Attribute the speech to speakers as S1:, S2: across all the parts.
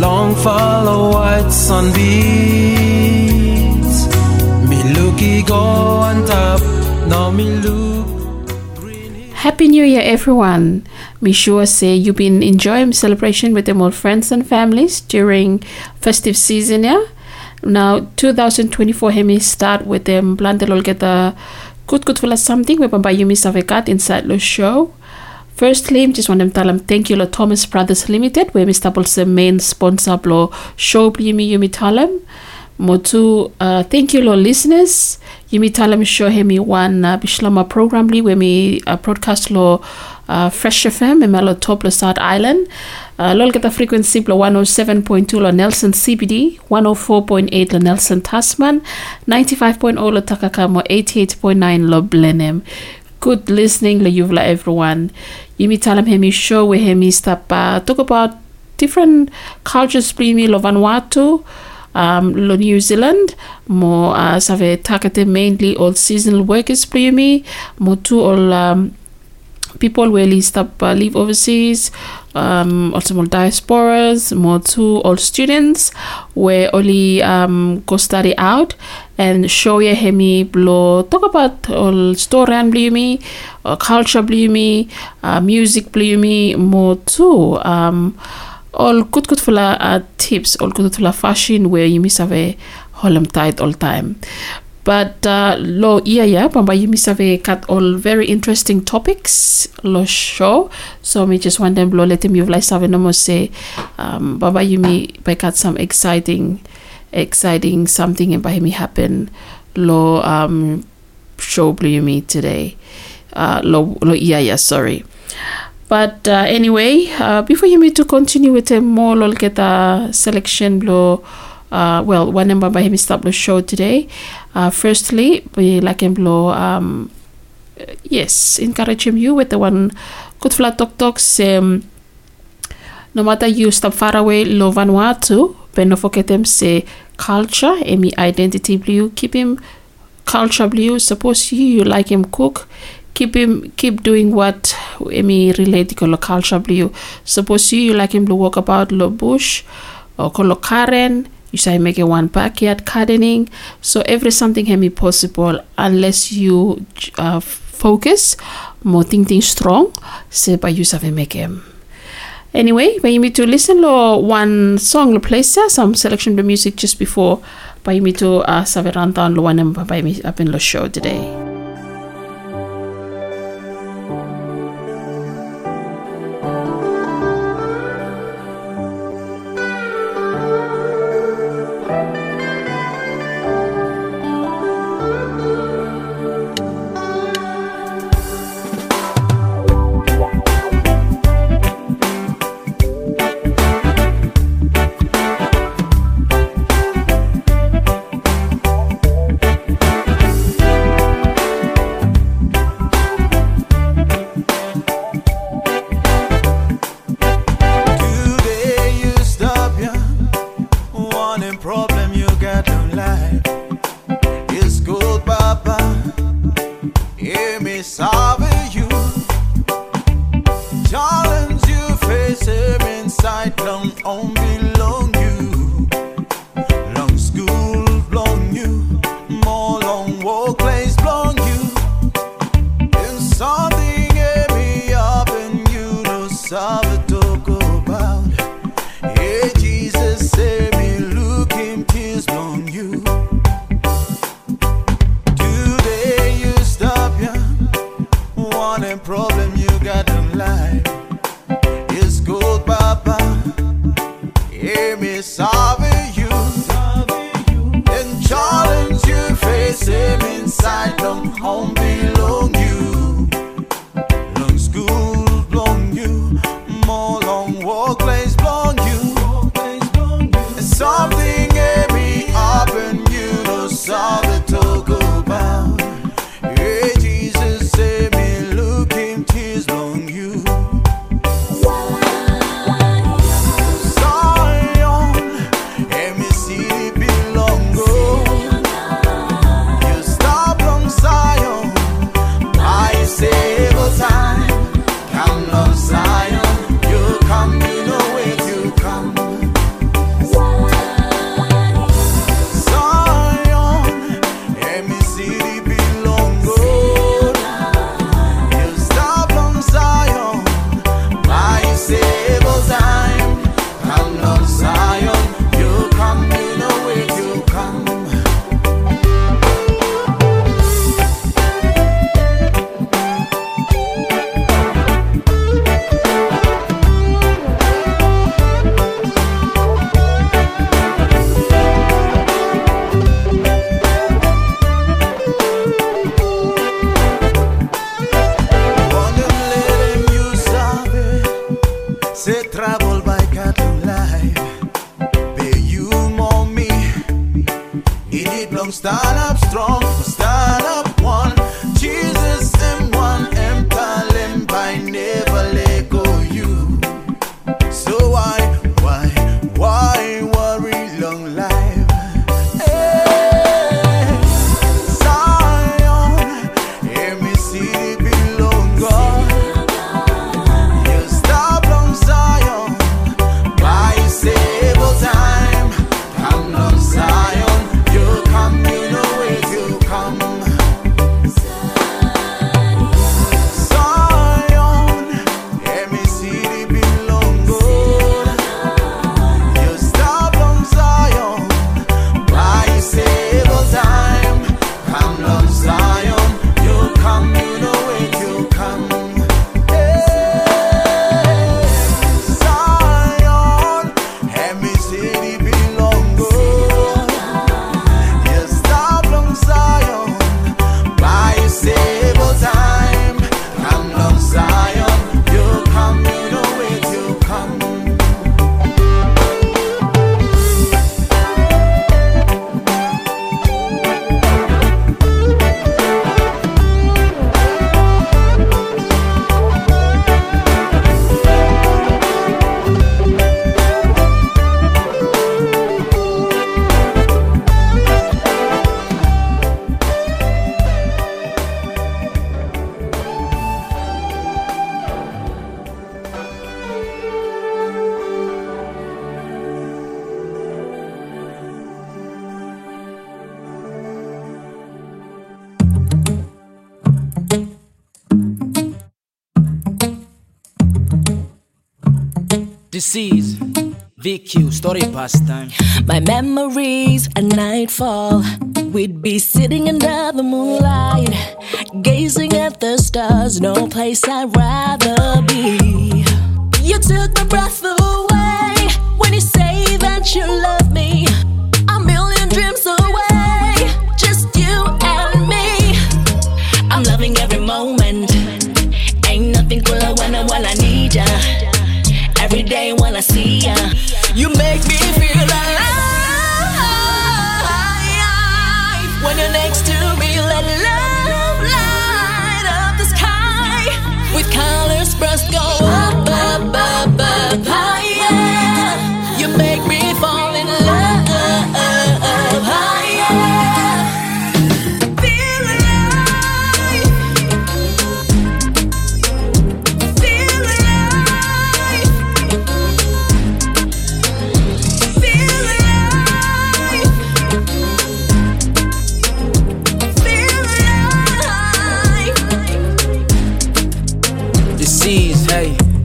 S1: Long follow white sunbeams. Me looky go on top. Now me look.
S2: Happy New Year, everyone. Me sure say you've been enjoying celebration with them all friends and families during festive season, yeah? Now, 2024 hemi start with them blandel get the good good for something we by Yumi Savekat inside the show. Firstly, just want to tell them thank you Thomas Brothers Limited, where Mr. Bolse main sponsor blo show Yumi Yumi Talem. Motu, uh, thank you Lord listeners. Yumi Talem show hemi one uh, Bislama program where me uh, broadcast lo uh, Fresh FM e melo top South Island. Uh, get the frequency lo 107.2 lo Nelson CBD, 104.8 lo Nelson Tasman, 95.0 lo Takakamo, 88.9 lo Blenheim. Good listening lo yuvla everyone. Yumi talem hemi show where hemi stop talk about different cultures primi lo Vanuatu, um, lo New Zealand. Mo uh, save takate mainly all seasonal workers primi mo tu all um, people really stop uh, live overseas. Um, also more diasporas. More to all students where only um, go study out and show you hemi blow talk about all story and blumi uh, culture blumi uh, music blumi more too um, all good good for uh, tips all good for fashion where you miss have a holem tight all time. But uh, lo iya ya pamba you miss a cut all very interesting topics lo show. So me just want them lo let him you like have no more say um baba you me by got some exciting exciting something by me happen. Lo um show blue me today. Uh lo lo yeah ya sorry. But uh, anyway, uh, before you need to continue with a more lol get a selection blow uh, well one number by him stop the show today. Uh, firstly, we like him blow um yes, encourage him you with the one good flat talk talks um no matter you stop far away lo Vanuatu, but no forget them say culture, emi identity blue, keep him culture blue, suppose you, you like him cook, keep him keep doing what emi relate lo culture blue. Suppose you, you like him to walk about lo bush or ko lo Karen, you say make a one backyard gardening. So every something can be possible unless you uh, focus more think things strong. Say by you have make him. Anyway, need to listen to one song, lo place there, some selection of music just before need to uh, saveranta on lo one me up in the show today.
S1: Story pastime.
S3: My memories at nightfall. We'd be sitting under the moonlight, gazing at the stars. No place I'd rather be. You took my breath away when you say that you love me.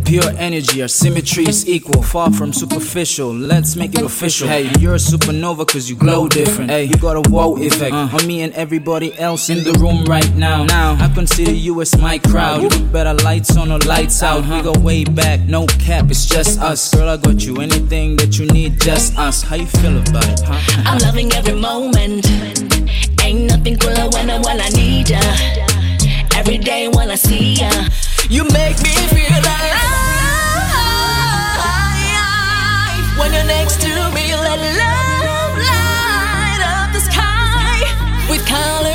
S1: Pure energy, our symmetry is equal, far from superficial. Let's make it official. Hey, you're a supernova cause you glow different. Hey, you got a wow effect uh. on me and everybody else in the room right now. Now, I consider you as my crowd. You look better lights on or lights out. We uh-huh. go way back, no cap, it's just us. Girl, I got you anything that you need, just us. How you feel about it, huh?
S3: I'm loving every moment. Ain't nothing cooler when I, when I need ya. Every day when I see ya, you make me feel alive. When you're next to me, let love light up the sky. With colors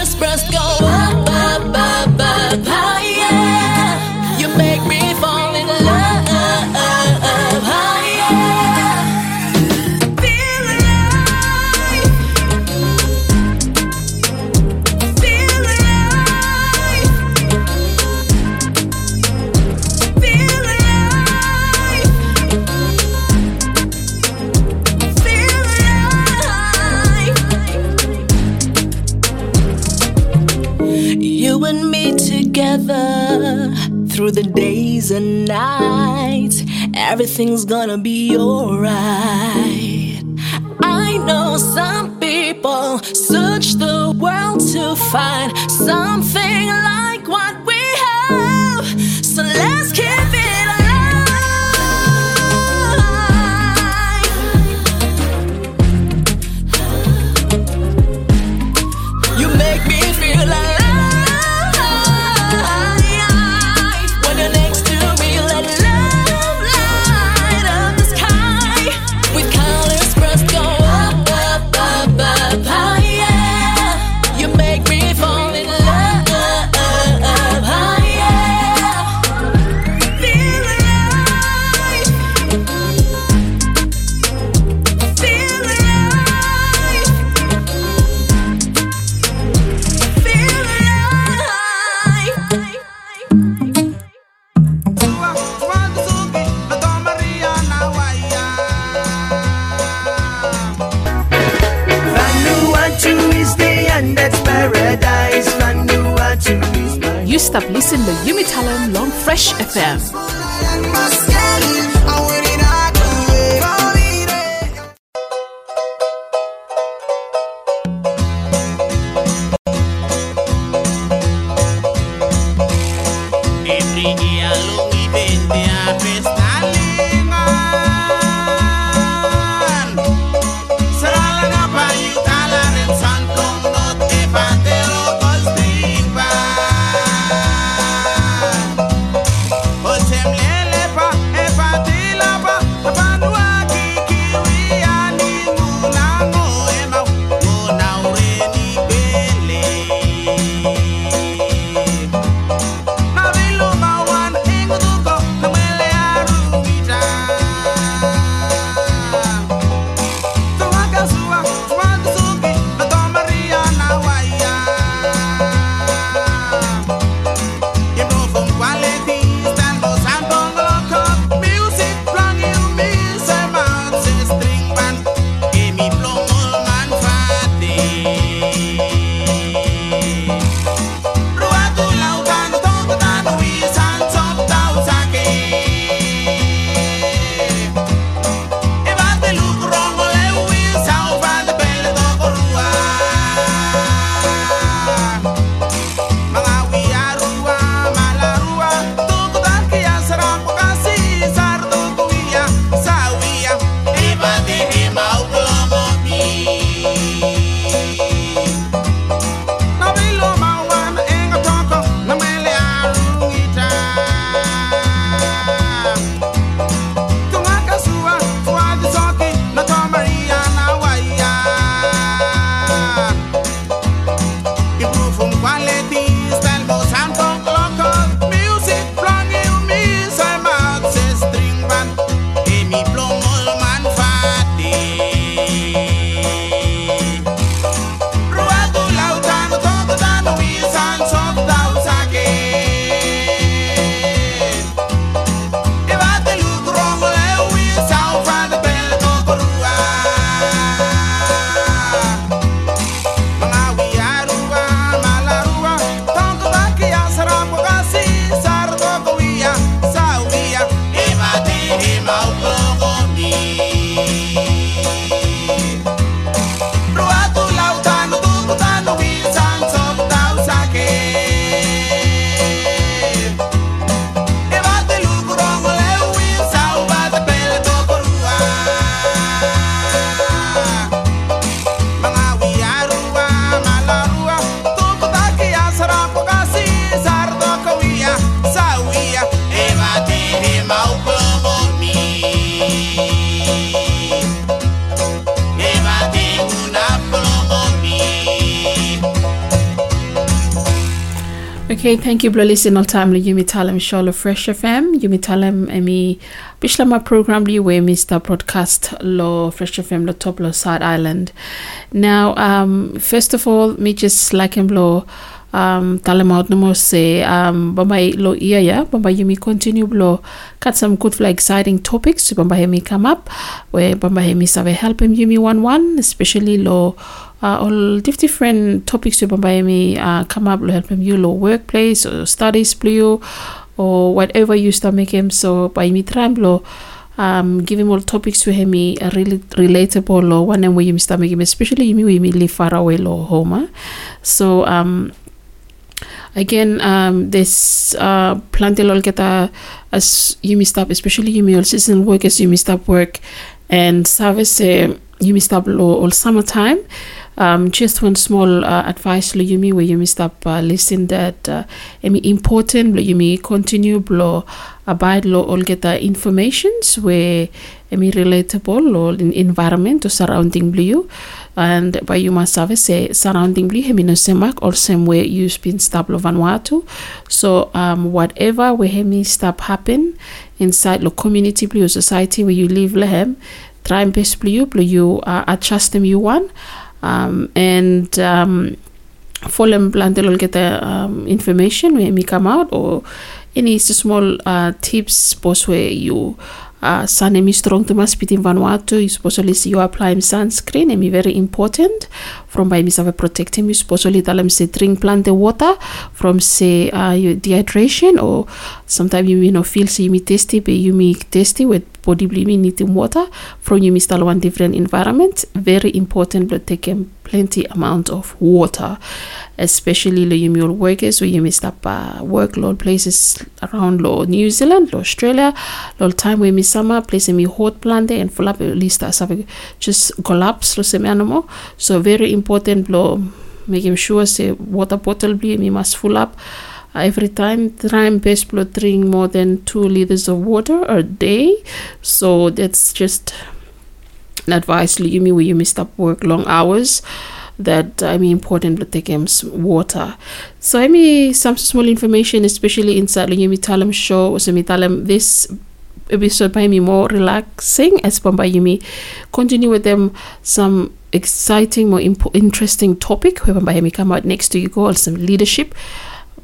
S3: through the days and nights. Everything's gonna be alright. I know some people search the world to find something like what we have. So let's keep
S2: FM. Okay, thank you blo listening all time Yumi Talem Sholo Fresh FM. Yumi Talem emi Bislama program li we Mr. Broadcast lo Fresh FM lo top lo South Island. Now, um, first of all, me just like him lo um, talem out no more say um, bamba lo iya ya bamba Yumi continue blo cut some good like exciting topics to bamba hemi come up where bamba hemi save help him Yumi one one especially lo uh, all different topics to by me uh, come up to help him you lo workplace or studies blue or whatever you start make him so by me tramblo um, give him all topics to him uh, really relatable or one and where you start making especially you me live far away lo home huh? so um again um this uh plantel all get a as you stop especially you all seasonal work as you stop work. And service uh, you stop all summertime um, just one small uh, advice lo yumi where you stop uh, listen that uh, important lo yumi continue blo abide lo all get the informations where emi relatable lo in environment or surrounding blue and by you must have say surrounding blue hemi no semak or same way you been stop lo Vanuatu. So um, whatever where hemi stop happen inside lo community blue society where you live lehem try and best blue blue you uh, adjust them you want um, and um, follow plan will get the um, information when we come out or any small uh, tips both where you uh, sun emi strong to mas in Vanuatu you supposedly see you apply him sunscreen emi very important from by misava protect him you supposedly tell him say drink plant the water from say uh, your dehydration or sometimes you may not feel say you may tasty but you may tasty with body needing water from you may one different environment. Very important but taking plenty amount of water especially lo yumi workers so yumi stop uh, workload places around lo New Zealand lo Australia lo time we mi summer place me hot plant there and full up at least as just collapse semi animal. So very important lo making sure say water bottle be mi must full up every time try and best blood drink more than two liters of water a day so that's just an advice you me where you may stop work long hours that I mean important to take um, water. So I mean some small information especially inside the Yumi Talem show so me Talam this episode by me more relaxing as by me continue with them some exciting more imp- interesting topic whereby me come out next to you go on some leadership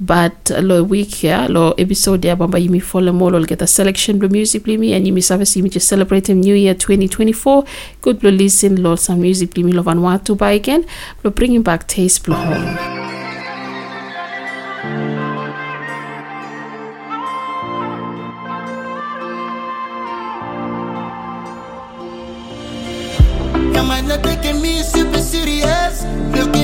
S2: but uh, lo week here lo episode ya bamba yimi follow mo lo get a selection of music me and yimi service yimi just celebrating new year 2024 good lo listen lo some music me lo Vanuatu by again. Lo bringing back taste blo home
S4: You might not taking me super serious.
S5: Look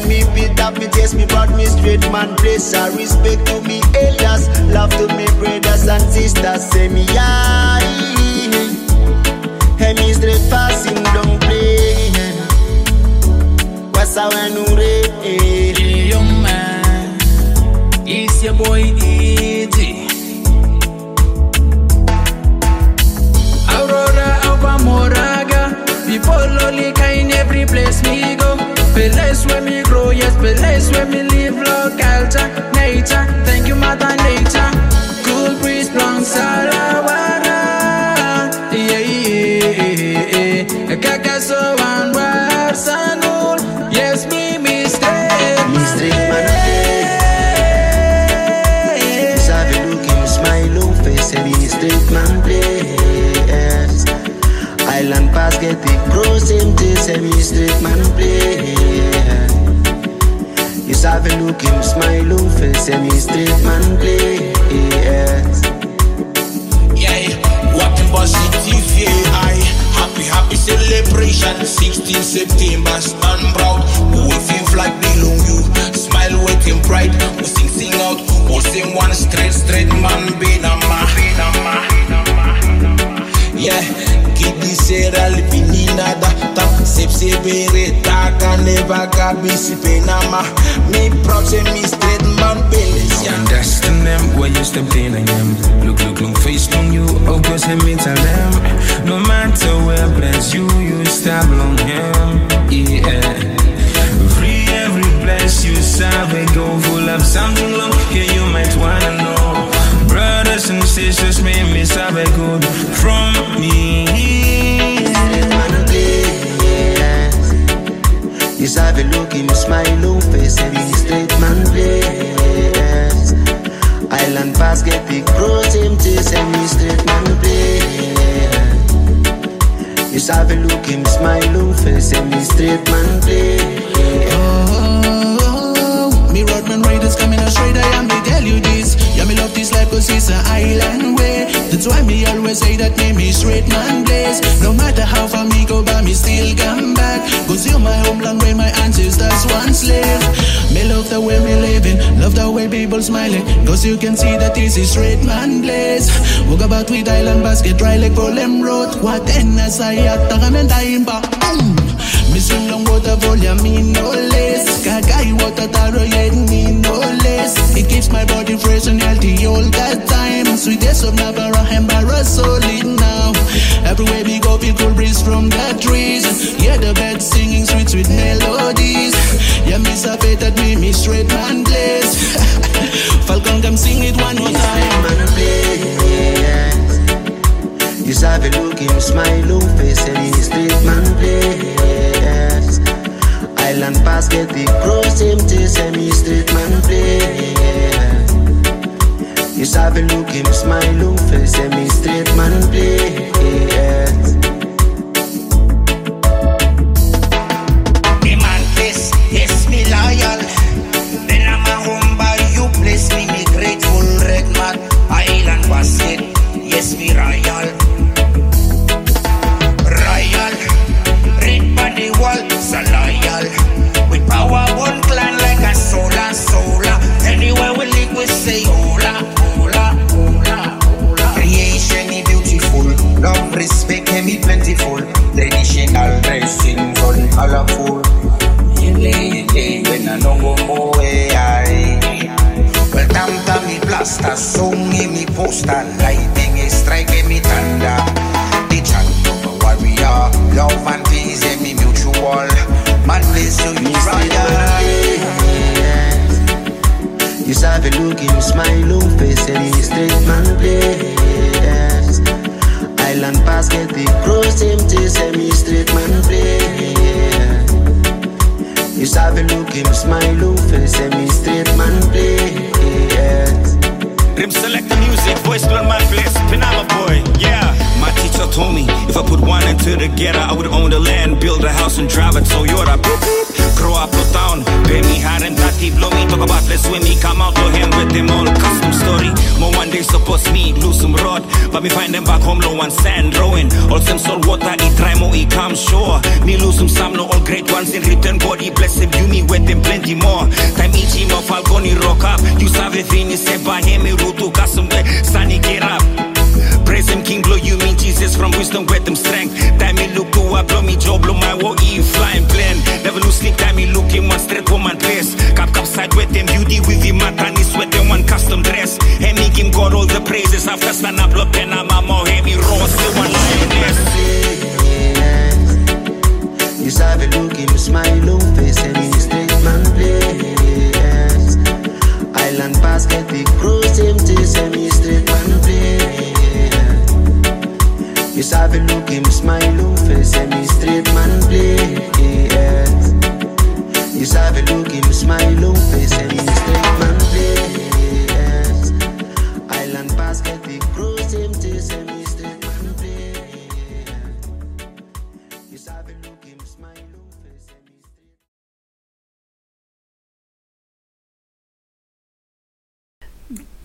S5: Again, me beat up, me taste me brought me straight man place. I respect to me elders, love to me brothers and sisters. Say me aye, hey me straight passing don't play. What's our
S1: Hey, young man, it's your boy E.T. Aurora, Alba Moraga, people only kind every place me go. Place where me grow, yes, place where me live, locality, nature. Thank you, Mother Nature. Cool breeze, plum, salawara. Yeah, yeah, yeah. Kakaso and Warsanul. Yes, me mistake.
S5: Straight man play. Sabe look smile on face he straight man place. Island pass get the pros him taste he straight man You sabe look him smile on face he straight man play.
S6: Yeah, walking positive, yeah, I happy, happy celebration. 16 September, stand proud. We feel like belong you. Smile him pride. We sing, sing out. We sing one straight, straight man. Benama, benama, Yeah, kidi sera lipini nada. Tap sep sebere taka never kabisi penama. Me proud say straight man
S7: when you step in them. Look, look, look, face on you. Cause let me tell them. No matter where bless you, you stop on him. Yeah. Free every bless you serve go full of something long. Yeah, you might wanna know. Brothers and sisters, may me serve good from me.
S5: You sabe look him smile on face and he straight man place. Island pass get pros him taste and he straight man place. You sabe look him smile on face and he straight man place.
S8: Coming straight, I am me tell you this. Yeah, me love this life cause it's an island way. That's why me always say that name is straight man place. No matter how far me go, but me still come back. Cause you're my homeland where my ancestors once lived. Me love the way me living, love the way people smiling. Cause you can see that this is straight man place. Walk about with island basket, dry like Problem Road. What then as I at Tagamenda Boom! Me water volume, me no less. Kagai water taro yet me no less. It keeps my body fresh and healthy all the time. Sweetest of Nabara and Barra solid now. Everywhere we go, feel cool breeze from the trees. Yeah, the birds singing sweet, sweet melodies. Yeah, me sabe that me, me straight man place. Falcon, come sing it one more time.
S5: You sabe look him smile on face and he straight man place. Island pass get the pros him taste and he straight man place. You sabe look him smile on face and he straight man.
S6: Me man me loyal. Then I'm a you me, me grateful red man. Basket, yes me. Royal, loyal. With power one clan like a solar, solar. Anywhere we live we say hola, hola, hola, hola. Creation is beautiful, love, respect, and be plentiful. Traditional dressing, sun colorful. When I no go more way. Well, tam tam me blaster, song in me poster, lightning is striking me thunder. The chant of a warrior, love and Bless you, you
S5: You saw the look him smile on face and he straight man place. Island basket the cross to semi straight man place. You saw the look him smile on face semi straight man place.
S9: Rim select the music, voice blow my place, Panama boy, yeah. My teacher told me if I put one and two together, I would own the land, build a house, and drive a Toyota. Beep, beep. Grow up, no town, hard and tatty, blow me, talk about let's swim me, come out to him with them all custom story. More one day suppose me lose some rod, but me find them back home low on sand rowing. All some salt water, eat try more, he come shore. Me lose some some, no all great ones in return. Body bless him, you me with them plenty more. Time each him of Falconi rock up. You save thing, say by him, me rutu kasum, sunny get up. Him, King blow you mean Jesus from wisdom, with them strength. Time me look who I blow me job, blow my war, e flying plane. Never lose sleep, time me look in one straight woman place. Cap cap side with them beauty with him, matani sweat them one custom dress. Hey, me him got all the praises after stand up, look pen, I'm a hey, me raw, still one lioness.
S5: You saw the look him smile on face and he straight man place. Island basket the cross him Saw the look him smile on face semi straight man place. You saw the look him smile on face semi straight man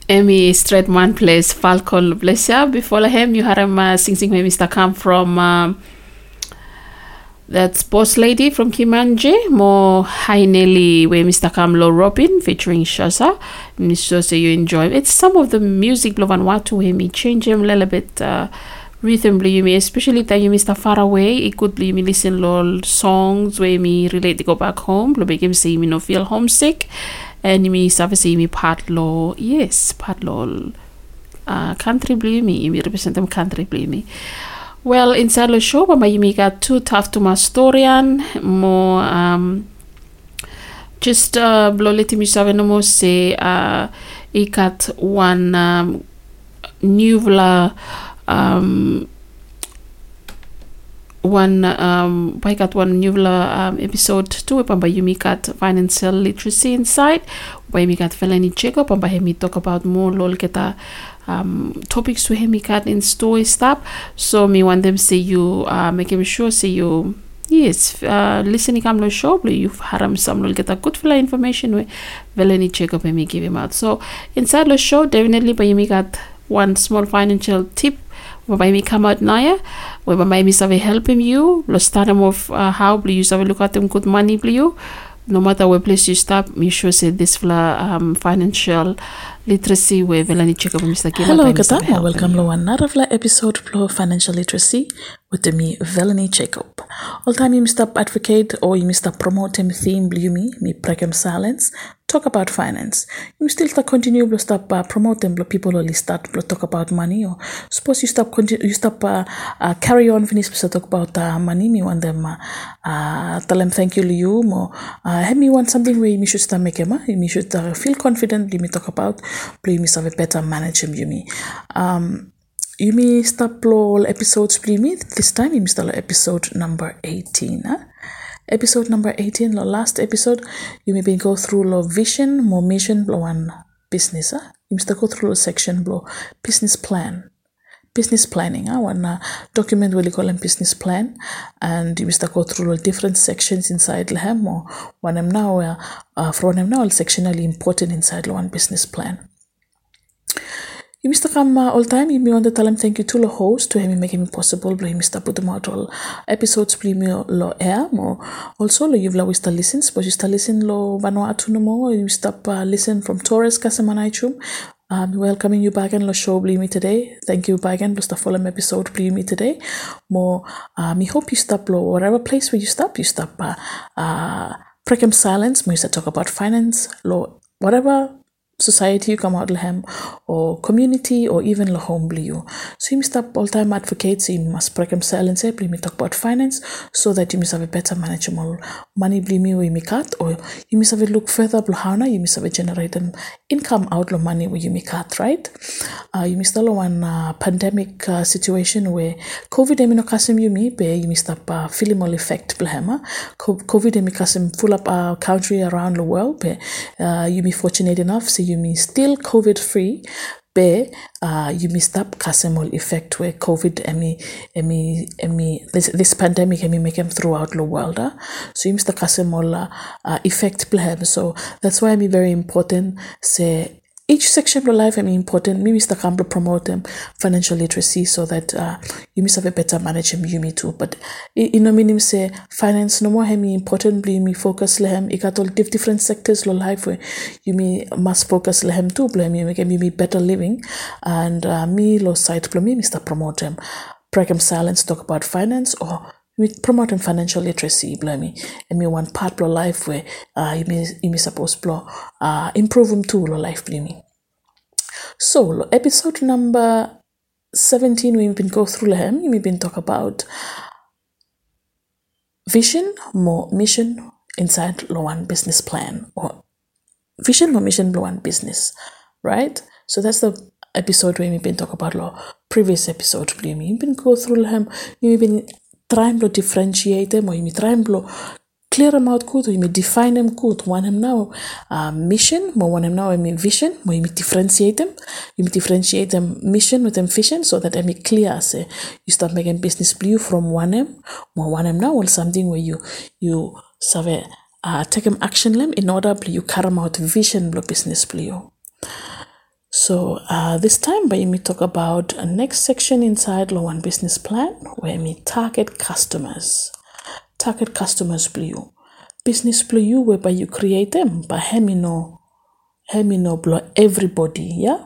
S2: Amy Stradman plays Falcon Blessia. Before him, you had him uh, sing sing with Mr. Kam from um, that's Boss Lady from Kimanje. More High Nelly with Mr. Kam Low Robin featuring Shasa. Mr. So you enjoy It's some of the music Blovan Watu him. He change him a little bit. Uh, rhythm bli me especially that you Mr. Far Away it could be me listen lol songs where me relate to go back home blo make him say me no feel homesick and me part lo yes part lo uh, country bli me. Me represent them country bli me. Well inside the show but you got too tough to my historian more um just uh blo leti mi sabe no mo say uh ikat one um nuvla um, one um, got one new um, episode two pamba you got financial literacy inside Velani Jacob pamba hemi talk about more lol kita um, topics to hemi got in store stuff. So me want them say you uh, making sure say you yes uh, listening kam lo show blo you haram some lol get a good fila information we Velani Jacob and me give him out. So inside the show definitely but you got one small financial tip whereby me come out naya whereby me save helping you lo start them off uh, how you save look at them good money you no matter where place you stop me sure say this fla um, financial literacy where Velani Jacob Mr.
S10: Hello,
S2: by
S10: good
S2: Mr.
S10: day.
S2: Help.
S10: Welcome to another fla episode of Financial Literacy with me Velani Jacob. All time you Mr. Advocate or you Mr. Promote him theme blue me me pregam silence talk about finance. You still start continue to stop uh, them blo people only start to talk about money or suppose you stop continue you stop uh, uh, carry on finish to talk about uh, money me want them uh, uh, tell them thank you you or uh, have me want something where you should start make uh, you should uh, feel confident you me talk about play me have a better manage you me um you may stop all episodes please this time you start episode number 18 huh? episode number 18 the last episode you may be go through lo vision more mission blow one business huh? you must go through the section blow business plan business planning huh? one uh, document will call them business plan and you must go through the different sections inside the hem or one am now uh, uh, from them now sectionally important inside one business plan Mr. Come uh, all time, me want to tell him thank you to the host to him making it possible, you Mr. out all episodes. Premium lo air mo. Also lo you've always listens, but you start listen lo Vanuatu no more, you stop uh, listen from Torres Casamanichum, I'm welcoming you back in the show, Me Today. Thank you back in the full episode, Me Today. More, um, I hope you stop, lo, whatever place where you stop, you stop, uh, uh, Precum Silence, we used to talk about finance, law, whatever society you come out lahem or community or even la home bliu. So you must stop all time advocates you must precum silence we me talk about finance so that you must have a better manageable money bli me we cut or you must have a look further blahana you must have a generate them income out lo money where you me cut right? Uh, you must have one uh, pandemic uh, situation where covid emino kasim you me be you must have uh, film effect blahema covid emi kasim full up our country around the world be uh, you be fortunate enough you may still COVID free, but uh, you may stop casemol effect where COVID emi emi emi this this pandemic emi make them throughout the world. Uh? So you must casemol uh, effect. So that's why I mean, very important say each section of your life is important. Maybe Mr. Campbell promote them financial literacy so that uh, you must have a better management you me too. But you know meaning say finance no more me important Blame me focus lehem I got all different sectors of life where you me must focus lehem too blame you make me better living and uh, me lo Blame me Mr. promote them. Precum silence talk about finance or we promoting financial literacy blami and me one part of life where uh you may you may suppose blow uh improve them too lo life blami so episode number 17 we've been go through lahem we've been talk about vision more mission inside lo one business plan or vision more mission lo one business right? So that's the episode where we've been talk about lo previous episode blami we've been go through lahem we've been trying to differentiate them or trying to clear them out good or you define them good one them now uh, mission more one them now I mean vision more you differentiate them. You differentiate them mission with them vision so that I mean clear say you start making business blue from one them more one them now or something where you you save uh, take them action them in order you carry out vision blue business blue so uh, this time, by me talk about a next section inside Law One Business Plan, where me target customers. Target customers blue. Business blue whereby you create them by hemino, hemino blow everybody, yeah.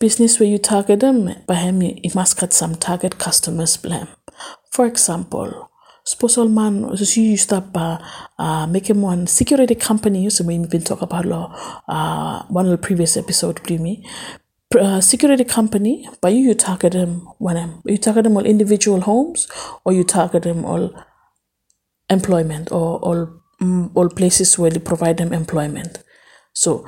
S10: Business where you target them by hemi, you must get some target customers blame. For example, Sposal man you start uh, uh, making one security company so we've been talk about uh, one of the previous episode believe me. Uh, security company but you, you target them when um, you target them all individual homes or you target them all employment or all mm, all places where they provide them employment. So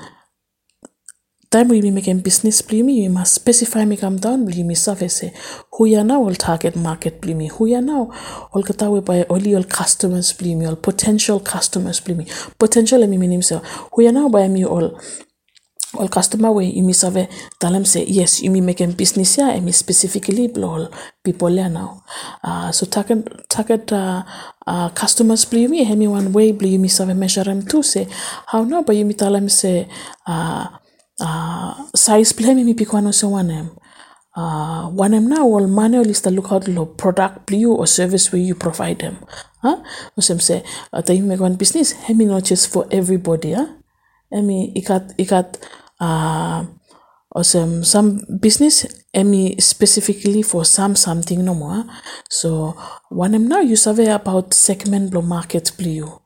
S10: time we be making business blimi you must specify me come down blimi say who ya now? Will target market blimi who ya now? All katawe by all customers blimi all potential customers blimi potential me meaning so who ya now? By me all all customer way you me save tell them say yes you me making business yeah I mean specifically all people there now. Uh, so target target uh, uh, customers believe me me one way believe me save measure them too say how now? But you me tell them say uh, uh, size play me pick so one em uh, one em now will manual is the look out the product blue or service where you provide them. Huh? So say uh, you make one business I mean not just for everybody huh? Mean it got uh or some business Emmy specifically for some something no more so one em now you survey about segment blow market blue.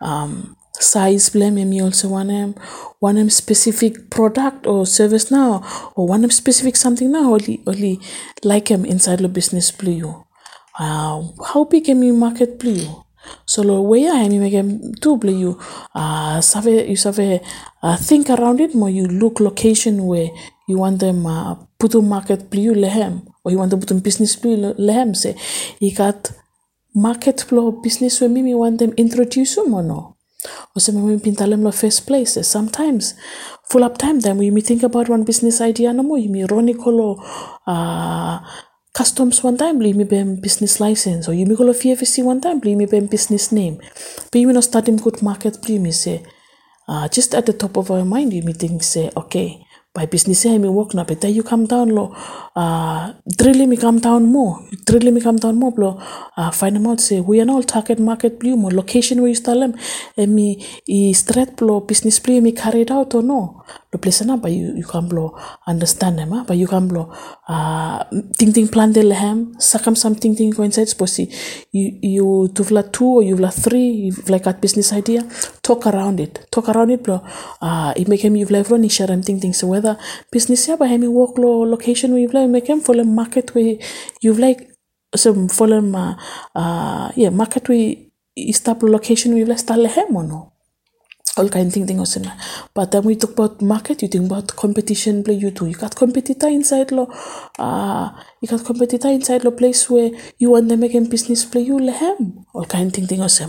S10: Um size blame me also. One one specific product or service now or one specific something now. Only only like um inside the business blue. Uh, how big am you market blue? So lo way I am make do blue. Uh save you save uh, think around it more. You look location where you want them uh, put on market blue lehem or you want to put a business blue lehem say. You got market flow business where maybe want them introduce them or no Mimi pintalem lo first place. Sometimes, full up time then we may think about one business idea no more. You may run kolo uh, customs one time, you may be business license, or you may call FFC one time, you may be business name. But you may not start him good market, you may say, uh, just at the top of our mind, you may think say, okay, by business me work na better you come down lo. Uh really me come down more. Really me come down more blo. Uh, find them out say we are all target market blue mo location you tell them and me i straight blo business blue me carried out or no lo place na but you you can blo understand them ah? But you can blo uh ting ting plan de lehem sakam some ting ting coincides posi you you to vla two or you vla three you like that business idea. Talk around it. Talk around it blo uh it make him you vla ni share ting ting. So whether business ya by him work lo location we vla make him follow market we you like some follow uh, uh yeah market we stop location we vla start lehem or no all kind of thing thing also. But then we talk about market, you think about competition play you too. You got competitor inside lo uh you got competitor inside lo place where you want them make business play you lehem. All kind of thing thing also.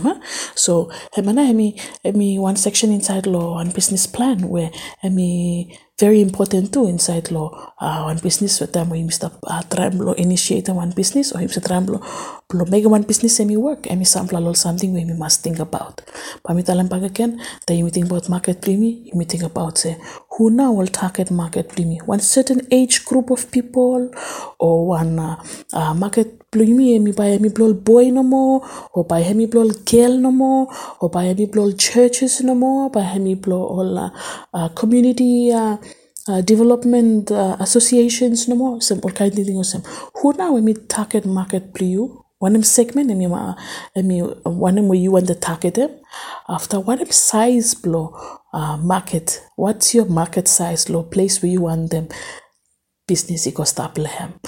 S10: So hemana hemi one section inside lo one business plan where hemi very important too inside law. Uh, one business with them we mr uh, tremblo initiate one business or himse tremblo blo make one business semi work. Emi sample lol something we must think about. Pamitalan pag again that you think about market primi you think about say who now will target market primi one certain age group of people or one uh, uh, market plumi emi by emi blol boy no more or by emi blol girl no more or by emi blol churches no more by emi blol all uh, uh, community uh, uh, development uh, associations no more. Some all kind of things who now emi target market pliu one segment emi ma emi one where you want to target them. After what size blow uh, market. What's your market size low place where you want them? Business equal stop lehem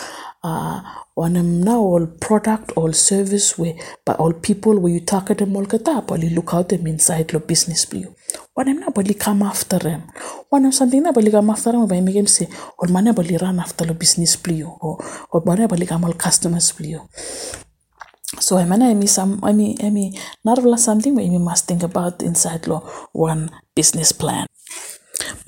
S10: uh, now all product all service where by all people where you target them all kata but you look out them inside lo business blue one am na bali come after them. One am something na bali come after them by make them say or mana bali run after lo business blue or or mana bali come all customers blue so I mean, I mean, some, I mean, I mean, not really something you must think about inside law one business plan.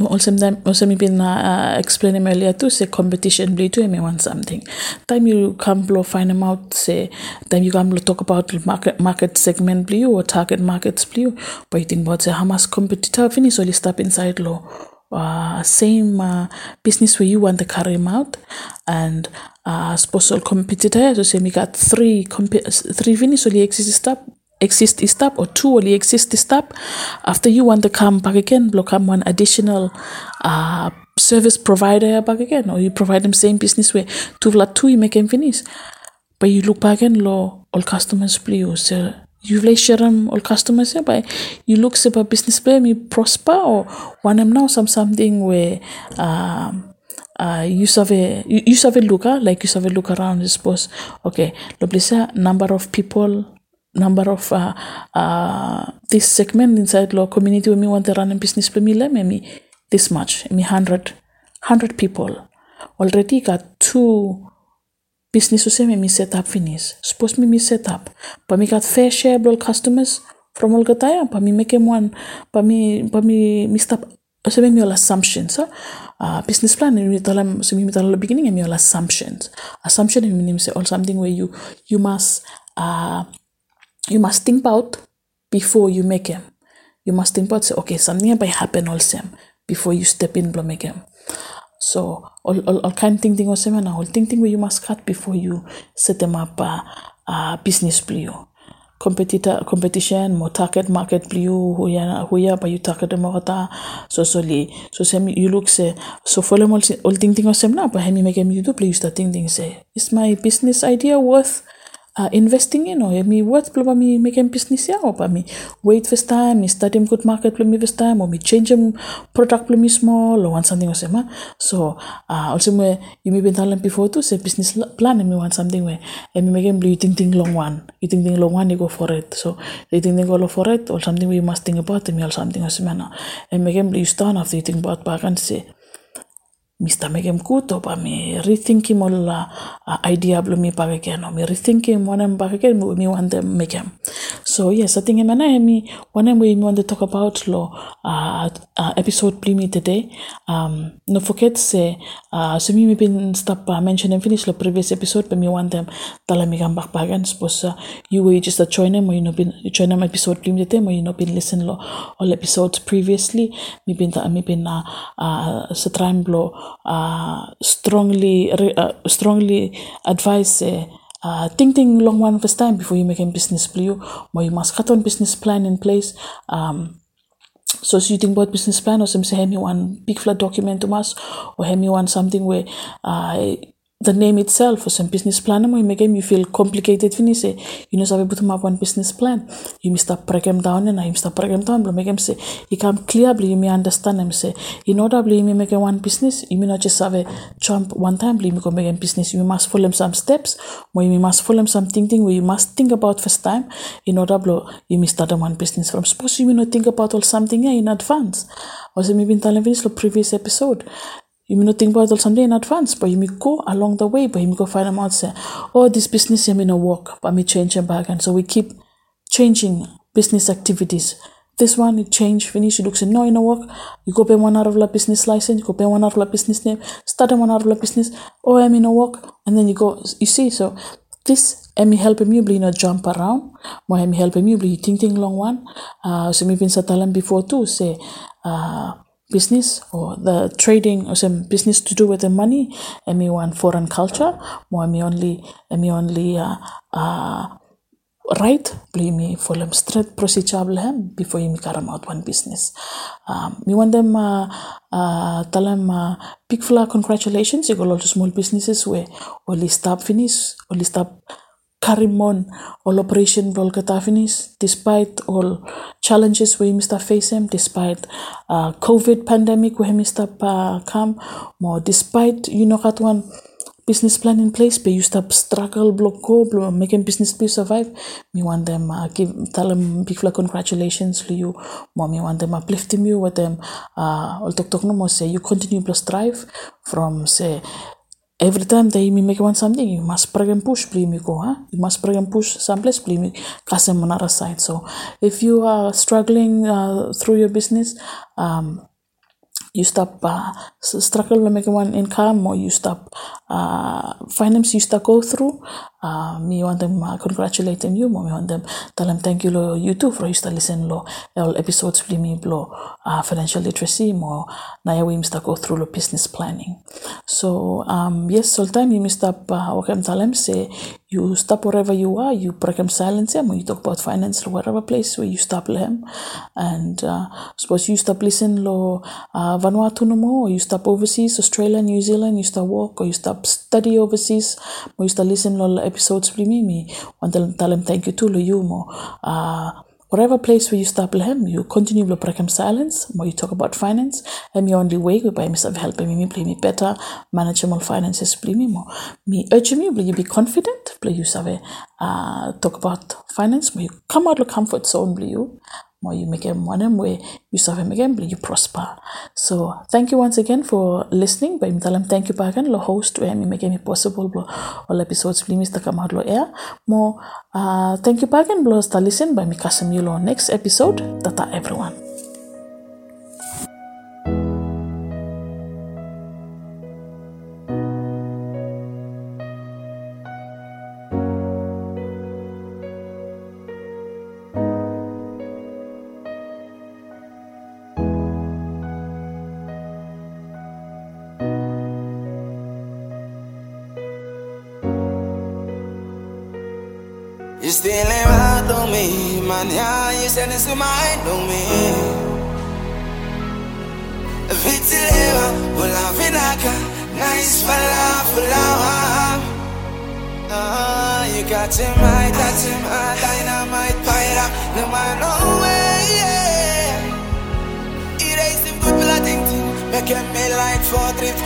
S10: Also them also me been uh, explaining earlier too say competition blue too me want something. Time you come blow find them out say time you come blow talk about market market segment blue or target markets blue but you think about say how much competitor finish only step inside law uh, same uh, business where you want to carry them out and uh, say we got three comp- three finish only exist step exist step or two only exist step after you want to come back again block come one additional uh, service provider back again or you provide them same business way. Two two you make them finish but you look back and law all customers please so you like share them all customers yeah, but you look about business play me prosper or one them now some something where um uh, you survey you, you survey look ah, like you survey look around I suppose okay Loblisa number of people number of uh, uh, this segment inside law community when me want to run a business for me me this much me 100 100 people. Already got two business to say me set up finish. Suppose me set up. But me got fair share of customers from all gataya but me make one but me but me me stop so me all assumptions so uh, business plan me tell so me tell beginning me all assumptions assumption say all something where you you must uh, you must think about before you make them. You must think about say, okay, something might happen also before you step in blow make them. So all, all, all kind of thing also na all thing thing where you must cut before you set them up uh, uh, business blue. Competitor competition mo target market blue huya huya ba you target mo kata so so li so sem you look say so follow all all thing thing also na ba hemi make you do play you thing thing say is my business idea worth investing in or mi worth mi make em business ya or pa mi wait first time mi study good market plumi first time or mi change em product plumi small or want something or sema so uh, also me you may be talent before to say business plan and me want something where and me make em you think think long one? You think think long one you go for it. So you think think go for it or something you must think about me or something or sema and make em you start after you think about back and say Mr. Megem kuto pa mi rethinking la uh, idea blo mi pa again mi rethinking mo nam pa again mi want them megem so So yes, I think mana hemi one way we want to talk about lo uh, uh, episode plimi today. Um, no forget say uh, so me been stop uh, mention and finish the previous episode, but me want them tala mi gambak bagan suppose uh, you were just a join them or you know been join them episode plimi today or you know been listen lo all episodes previously. Me been ta me been uh, uh, sa trying lo uh, strongly uh, strongly advise uh, uh, think think long one first time before you make a business blue or you must cut on business plan in place. Um, so so you think about business plan or some say me one big flat document to us or me one something where uh, the name itself some business plan mo make you feel complicated fini say you know sabi butuh map one business plan you must break them down and you must break them down but make them say you come clear you may understand them say in order you may make one business you may not just have a jump one time you go make a business you must follow some steps or you must follow some thinking where you must think about first time in order you may start one business from suppose you may not think about all something in advance. Or maybe in the previous episode you may not think about all something in advance, but you may go along the way, but you may go find them out say, oh, this business here may not work, but me change them back. And so we keep changing business activities. This one, you change, finish, you look, say, no, you know work. You go pay one out of the business license, you go pay one out of the business name, start one out of the business, oh, I may not work. And then you go, you see, so this Emi helping you, you know, jump around. More Emi helping you, you think, think long one. Uh, so maybe in Satalan before too, say, uh, business or the trading or some business to do with the money and me one foreign culture more me only me only uh, uh, right beli me follow straight procedure them before you make out one business. Um, me want them uh, uh, tell them uh, big fla congratulations you got a lot of small businesses where only stop finish only stop Karimon all operation katafinis despite all challenges we must face them despite uh, COVID pandemic we must uh, come more despite you know that one business plan in place but you stop struggle block go block, making business to survive. Me want them uh, give tell them big flag congratulations to you. More me want them uplifting you with them uh, all talk talk no more say you continue to strive. From say every time they make one something you must pray and push go huh? you must pray and push someplace cast them on side so if you are struggling uh, through your business um, you stop uh, struggle to make one income or you stop uh, finance you start go through me want them uh, congratulate them you me want them. Tell them thank you lo you too for you start listen lo all episodes bli me blow uh, financial literacy mo na we start go through lo business planning. So um, yes all time you stop uh, okay tell them? Say you stop wherever you are you break silence them you talk about finance or whatever place where you stop them and uh, suppose you stop listen lo uh, Vanuatu no more or you stop overseas Australia New Zealand you stop work or you stop study overseas or you start listen lo episodes with to tell them thank you to you mo uh, whatever place where you stop them you continue to break silence more you talk about finance. And your only way by myself helping me play me better manage my finances play me more. Me urge me will you be confident? Play you save uh, talk about finance? More you come out of comfort zone play you more you make them one way you serve him again you prosper. So thank you once again for listening. By tell thank you bagan lo host where me make it possible all episodes please Mr. come out lo air. More uh, thank you bagan blo listen by me kasam you lo next episode. Tata everyone
S11: You still ain't right on me, man. Yeah, you said it's mind on me. Vitileva, wala vinaka, nice falafel. Ah, you got him right, got him right, dynamite fire, no man, no way, yeah. Good, but I think, him me light for drift,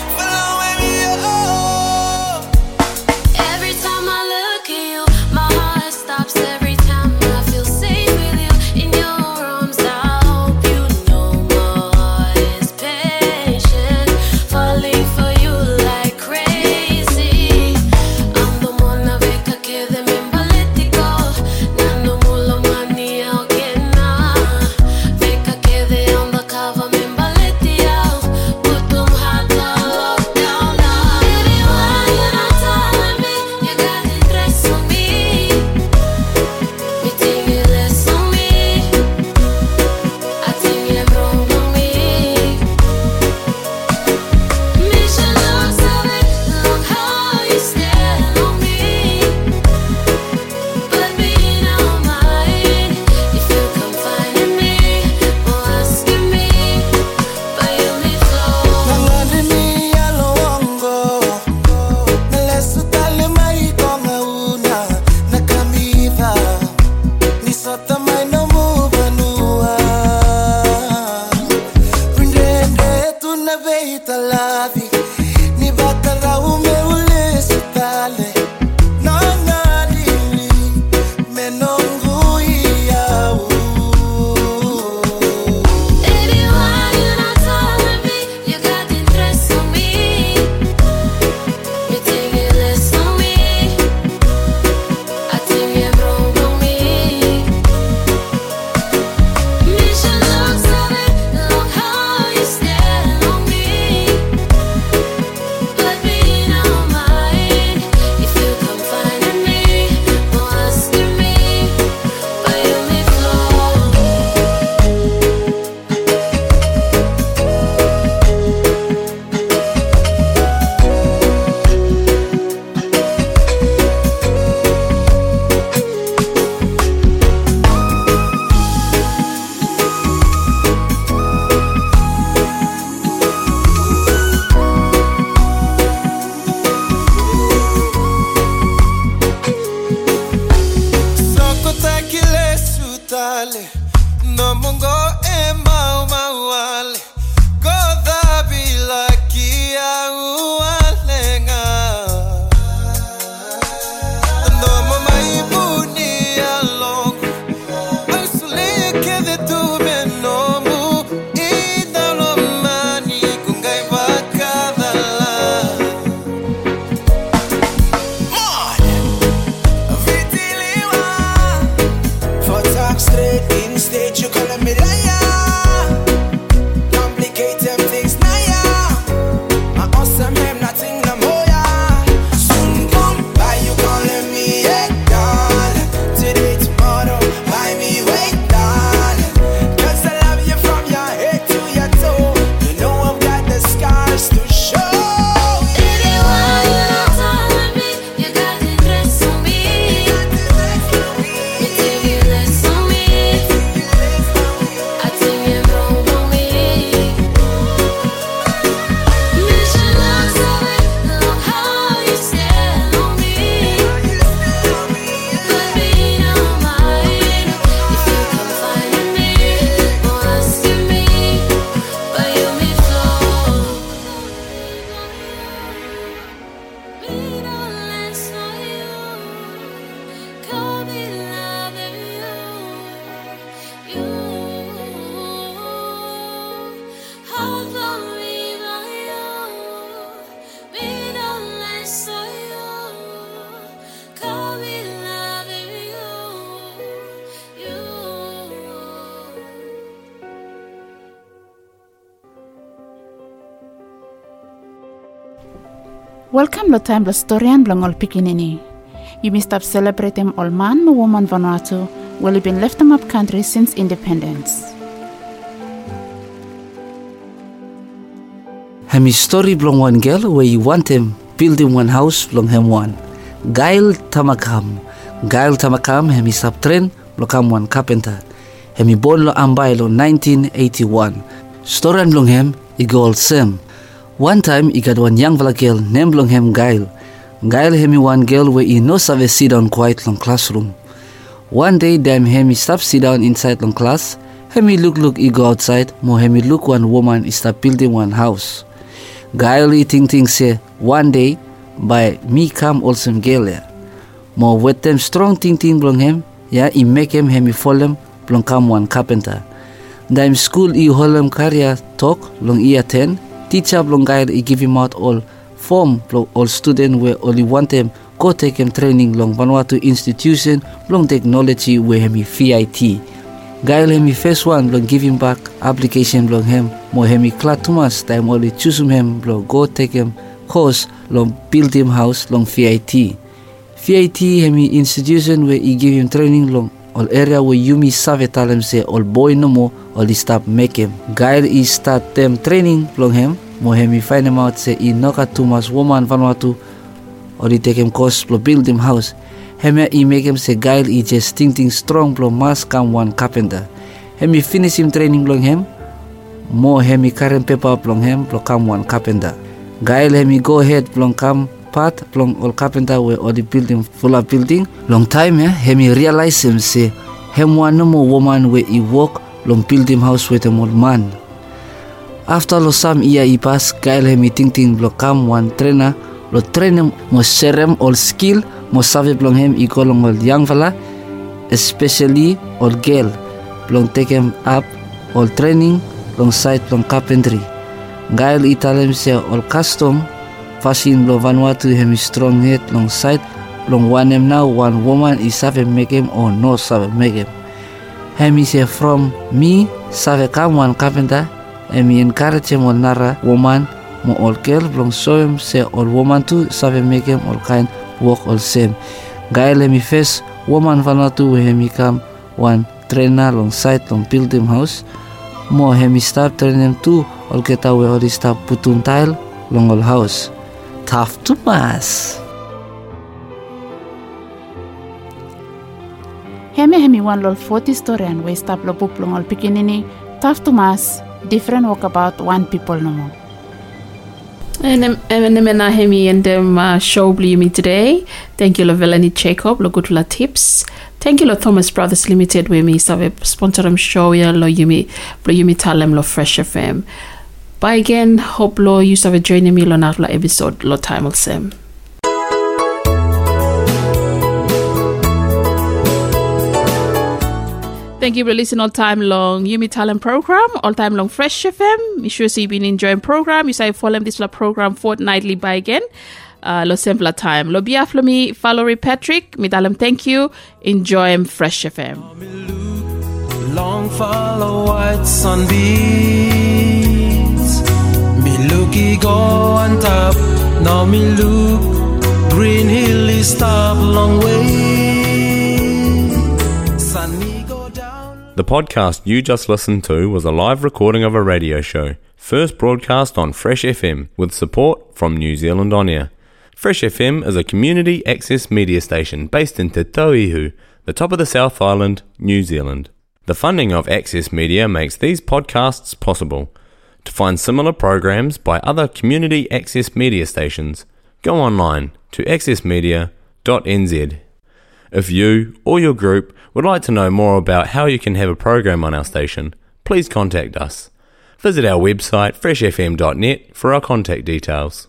S12: Welcome lo time lo storian blong ol pikinini. You may stop celebrating all man mo woman Vanuatu well been left them up country since independence.
S13: Hemi story belong one girl where you want him building one house belong him one. Gail Tamakam. Gail Tamakam hemi subtrain belong one carpenter. Hemi born lo Ambae lo 1981. Story belong him igo all same. One time he got one young fella girl named belong him Gail. Gail hemi one girl where he no save sit down quiet long classroom. One day damn hemi stop sit down inside long class. Hemi look look he go outside. Mo hemi look one woman is start building one house. Gaili think ting say one day by me come also girl ya. Mo with them strong ting ting belong him, ya he make him hemi fall him belong come one carpenter. Dime school i hold him career talk long i attend, teacher he give him out all form all student where only want him go take him training long Vanuatu institution belong technology where hemi FIT. Gail hemi first one belong give him back application belong him mo hemi klat tumas time only choose him belong go take him course long build him house long FIT. FIT hemi institution where he give him training long all area where Yumi save him say all boy no more all stop make him. Gail he start them training long him mo hemi find him out say he noka tumas woman Vanuatu or he take him course to build him house. Hemi he make him say Gail he just think think strong blo must come one carpenter. Hemi finish him training long him. Mo hemi current paper long him blo come one carpenter. Gail hemi go ahead blong come part blong all carpenter where all the building full of building. Long time yeah, hemi realize him say him one no more woman where he work long build him house with him old man. After lo some year he pass, Gail hemi think think blo come one trainer lo train him mo serem all skill mo save blong him i go long all young fella especially all girl blong take him up all training long side long carpentry gail i tell him say all custom fashion lo Vanuatu him strong head long side long one him now one woman is save make him or no save make him him he say from me save come one carpenter and me encourage him all nara woman mo all girl belong show him say all woman too save make him all kind work all same. Guy let me first woman Vanuatu where him come one trainer long site long build him house. Mo him start train him too all get away all start putun tile long all house. Tough to mass.
S12: Hemi hemi one lol 40 story and we stop lo book long all pikinini tough to mass different walk about one people no more.
S2: En en men na hemi en dem um, uh, show bli mi today. Thank you lo Velani Jacob lo good la tips. Thank you lo Thomas Brothers Limited we mi save sponsor am show ya lo yumi lo yumi talem lo Fresh FM. Bye again. Hope lo you save join me on lo episode lo time will sem. Thank you for listening all time long Yumi Talem program, all time long Fresh FM. Me sure see you been enjoying program. You say follow this program fortnightly by again. Uh, lo simpler time. Lo biaf lo mi follow Patrick. Mi dalam thank you. Enjoy Fresh FM.
S1: Long follow white sunbeams. Looky go on top. Now me. Green hill is stop long way.
S14: The podcast you just listened to was a live recording of a radio show, first broadcast on Fresh FM with support from New Zealand On Air. Fresh FM is a community access media station based in Te Tauihu, the top of the South Island, New Zealand. The funding of Access Media makes these podcasts possible. To find similar programs by other community access media stations, go online to accessmedia.nz. If you or your group would like to know more about how you can have a program on our station, please contact us. Visit our website freshfm.net for our contact details.